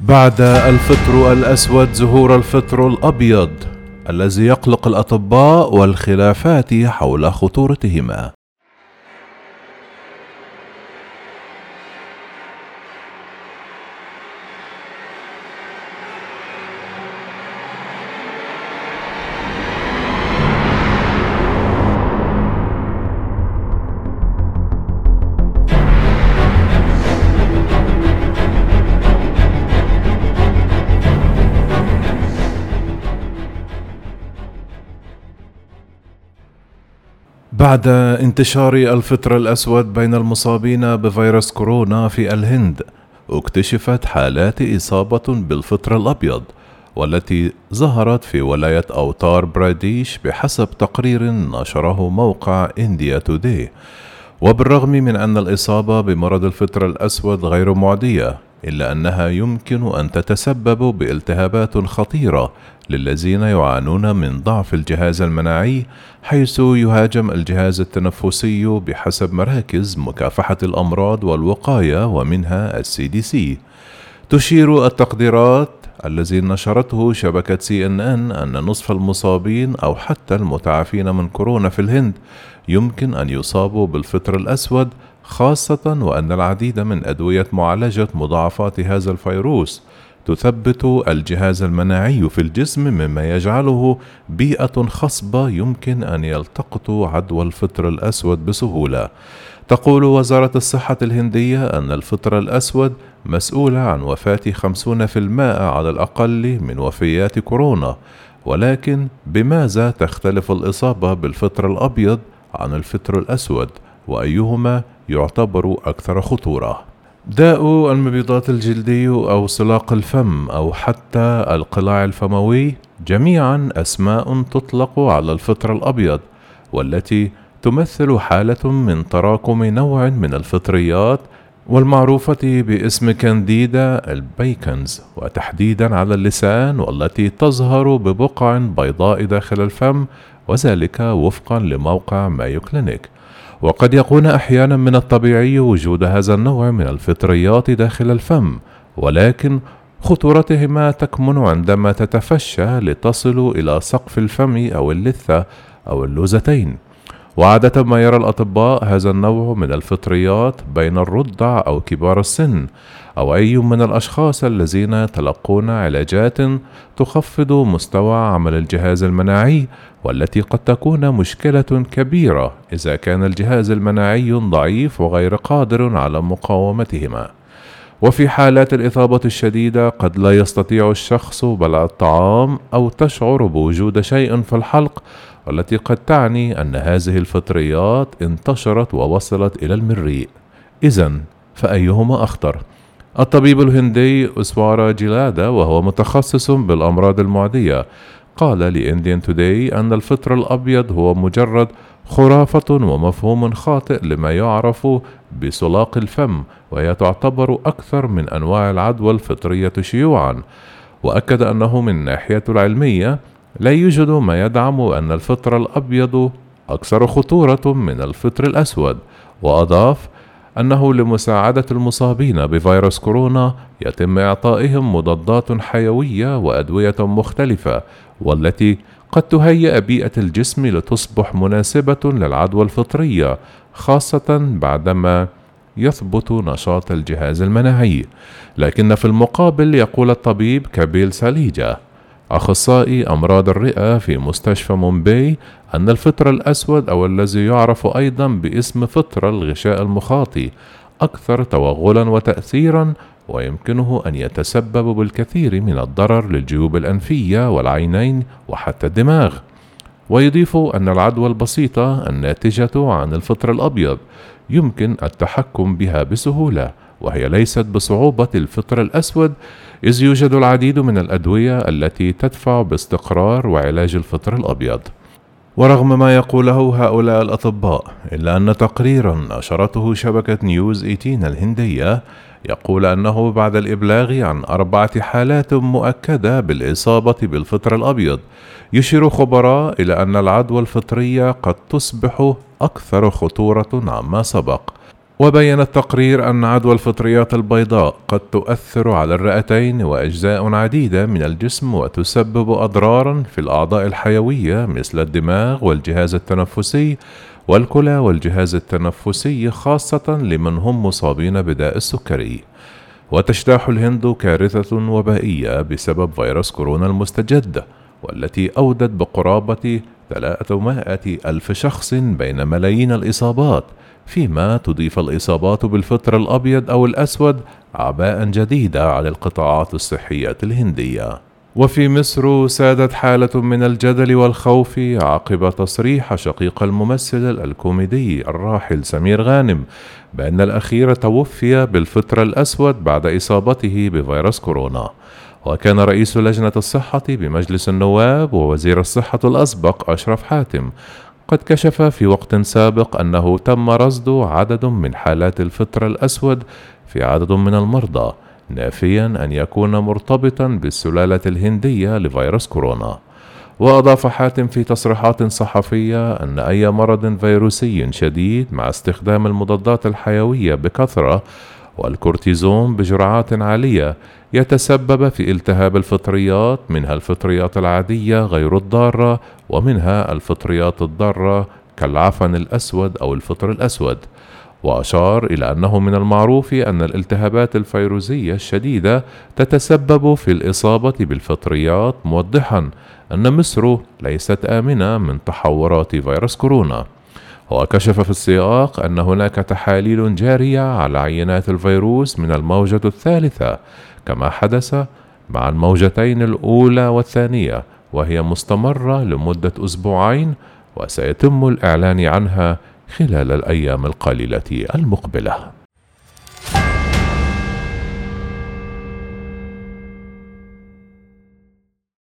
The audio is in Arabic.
بعد الفطر الأسود ظهور الفطر الأبيض الذي يقلق الأطباء والخلافات حول خطورتهما. بعد انتشار الفطر الأسود بين المصابين بفيروس كورونا في الهند اكتشفت حالات إصابة بالفطر الأبيض والتي ظهرت في ولاية أوتار براديش بحسب تقرير نشره موقع إنديا توداي وبالرغم من أن الإصابة بمرض الفطر الأسود غير معدية إلا أنها يمكن أن تتسبب بالتهابات خطيرة للذين يعانون من ضعف الجهاز المناعي حيث يهاجم الجهاز التنفسي بحسب مراكز مكافحة الأمراض والوقاية ومنها ال CDC تشير التقديرات الذي نشرته شبكة CNN أن نصف المصابين أو حتى المتعافين من كورونا في الهند يمكن أن يصابوا بالفطر الأسود خاصة وأن العديد من أدوية معالجة مضاعفات هذا الفيروس تثبت الجهاز المناعي في الجسم مما يجعله بيئة خصبة يمكن أن يلتقط عدوى الفطر الأسود بسهولة. تقول وزارة الصحة الهندية أن الفطر الأسود مسؤول عن وفاة 50% على الأقل من وفيات كورونا، ولكن بماذا تختلف الإصابة بالفطر الأبيض عن الفطر الأسود؟ وأيهما يعتبر أكثر خطورة؟ داء المبيضات الجلدي أو سلاق الفم أو حتى القلاع الفموي جميعا أسماء تطلق على الفطر الأبيض والتي تمثل حالة من تراكم نوع من الفطريات والمعروفة باسم كانديدا البيكنز وتحديدا على اللسان والتي تظهر ببقع بيضاء داخل الفم وذلك وفقا لموقع مايو كلينيك وقد يكون أحيانا من الطبيعي وجود هذا النوع من الفطريات داخل الفم ولكن خطورتهما تكمن عندما تتفشى لتصل إلى سقف الفم أو اللثة أو اللوزتين. وعادة ما يرى الأطباء هذا النوع من الفطريات بين الرضع أو كبار السن. أو أي من الأشخاص الذين يتلقون علاجات تخفض مستوى عمل الجهاز المناعي والتي قد تكون مشكلة كبيرة إذا كان الجهاز المناعي ضعيف وغير قادر على مقاومتهما. وفي حالات الإصابة الشديدة قد لا يستطيع الشخص بلع الطعام أو تشعر بوجود شيء في الحلق والتي قد تعني أن هذه الفطريات انتشرت ووصلت إلى المريء. إذا فأيهما أخطر؟ الطبيب الهندي أسوارا جيلادا وهو متخصص بالأمراض المعدية. قال لإنديان توداي أن الفطر الأبيض هو مجرد خرافة ومفهوم خاطئ لما يعرف بسلاق الفم وهي تعتبر أكثر من أنواع العدوى الفطرية شيوعًا. وأكد أنه من الناحية العلمية لا يوجد ما يدعم أن الفطر الأبيض أكثر خطورة من الفطر الأسود وأضاف أنه لمساعدة المصابين بفيروس كورونا يتم إعطائهم مضادات حيوية وأدوية مختلفة والتي قد تهيئ بيئة الجسم لتصبح مناسبة للعدوى الفطرية خاصة بعدما يثبت نشاط الجهاز المناعي. لكن في المقابل يقول الطبيب كابيل ساليجا أخصائي أمراض الرئة في مستشفى مومباي أن الفطر الأسود أو الذي يعرف أيضا باسم فطر الغشاء المخاطي أكثر توغلا وتأثيرا ويمكنه أن يتسبب بالكثير من الضرر للجيوب الأنفية والعينين وحتى الدماغ. ويضيف أن العدوى البسيطة الناتجة عن الفطر الأبيض يمكن التحكم بها بسهولة وهي ليست بصعوبة الفطر الأسود إذ يوجد العديد من الأدوية التي تدفع باستقرار وعلاج الفطر الأبيض. ورغم ما يقوله هؤلاء الأطباء إلا أن تقريرا نشرته شبكة نيوز 18 الهندية يقول أنه بعد الإبلاغ عن أربعة حالات مؤكدة بالإصابة بالفطر الأبيض يشير خبراء إلى أن العدوى الفطرية قد تصبح أكثر خطورة عما سبق. وبين التقرير أن عدوى الفطريات البيضاء قد تؤثر على الرئتين وأجزاء عديدة من الجسم وتسبب أضرارا في الأعضاء الحيوية مثل الدماغ والجهاز التنفسي والكلى والجهاز التنفسي خاصة لمن هم مصابين بداء السكري. وتجتاح الهند كارثة وبائية بسبب فيروس كورونا المستجد والتي أودت بقرابة 300 ألف شخص بين ملايين الإصابات فيما تضيف الإصابات بالفطر الأبيض أو الأسود أعباء جديدة على القطاعات الصحية الهندية. وفي مصر سادت حالة من الجدل والخوف عقب تصريح شقيق الممثل الكوميدي الراحل سمير غانم بأن الأخير توفي بالفطر الأسود بعد إصابته بفيروس كورونا. وكان رئيس لجنة الصحة بمجلس النواب ووزير الصحة الأسبق أشرف حاتم قد كشف في وقت سابق أنه تم رصد عدد من حالات الفطر الأسود في عدد من المرضى نافيا أن يكون مرتبطا بالسلالة الهندية لفيروس كورونا. وأضاف حاتم في تصريحات صحفية أن أي مرض فيروسي شديد مع استخدام المضادات الحيوية بكثرة والكورتيزون بجرعات عالية يتسبب في التهاب الفطريات منها الفطريات العادية غير الضارة ومنها الفطريات الضارة كالعفن الأسود أو الفطر الأسود. وأشار إلى أنه من المعروف أن الالتهابات الفيروسية الشديدة تتسبب في الإصابة بالفطريات موضحا أن مصر ليست آمنة من تحورات فيروس كورونا. وكشف في السياق أن هناك تحاليل جارية على عينات الفيروس من الموجة الثالثة كما حدث مع الموجتين الأولى والثانية وهي مستمرة لمدة أسبوعين وسيتم الإعلان عنها خلال الأيام القليلة المقبلة.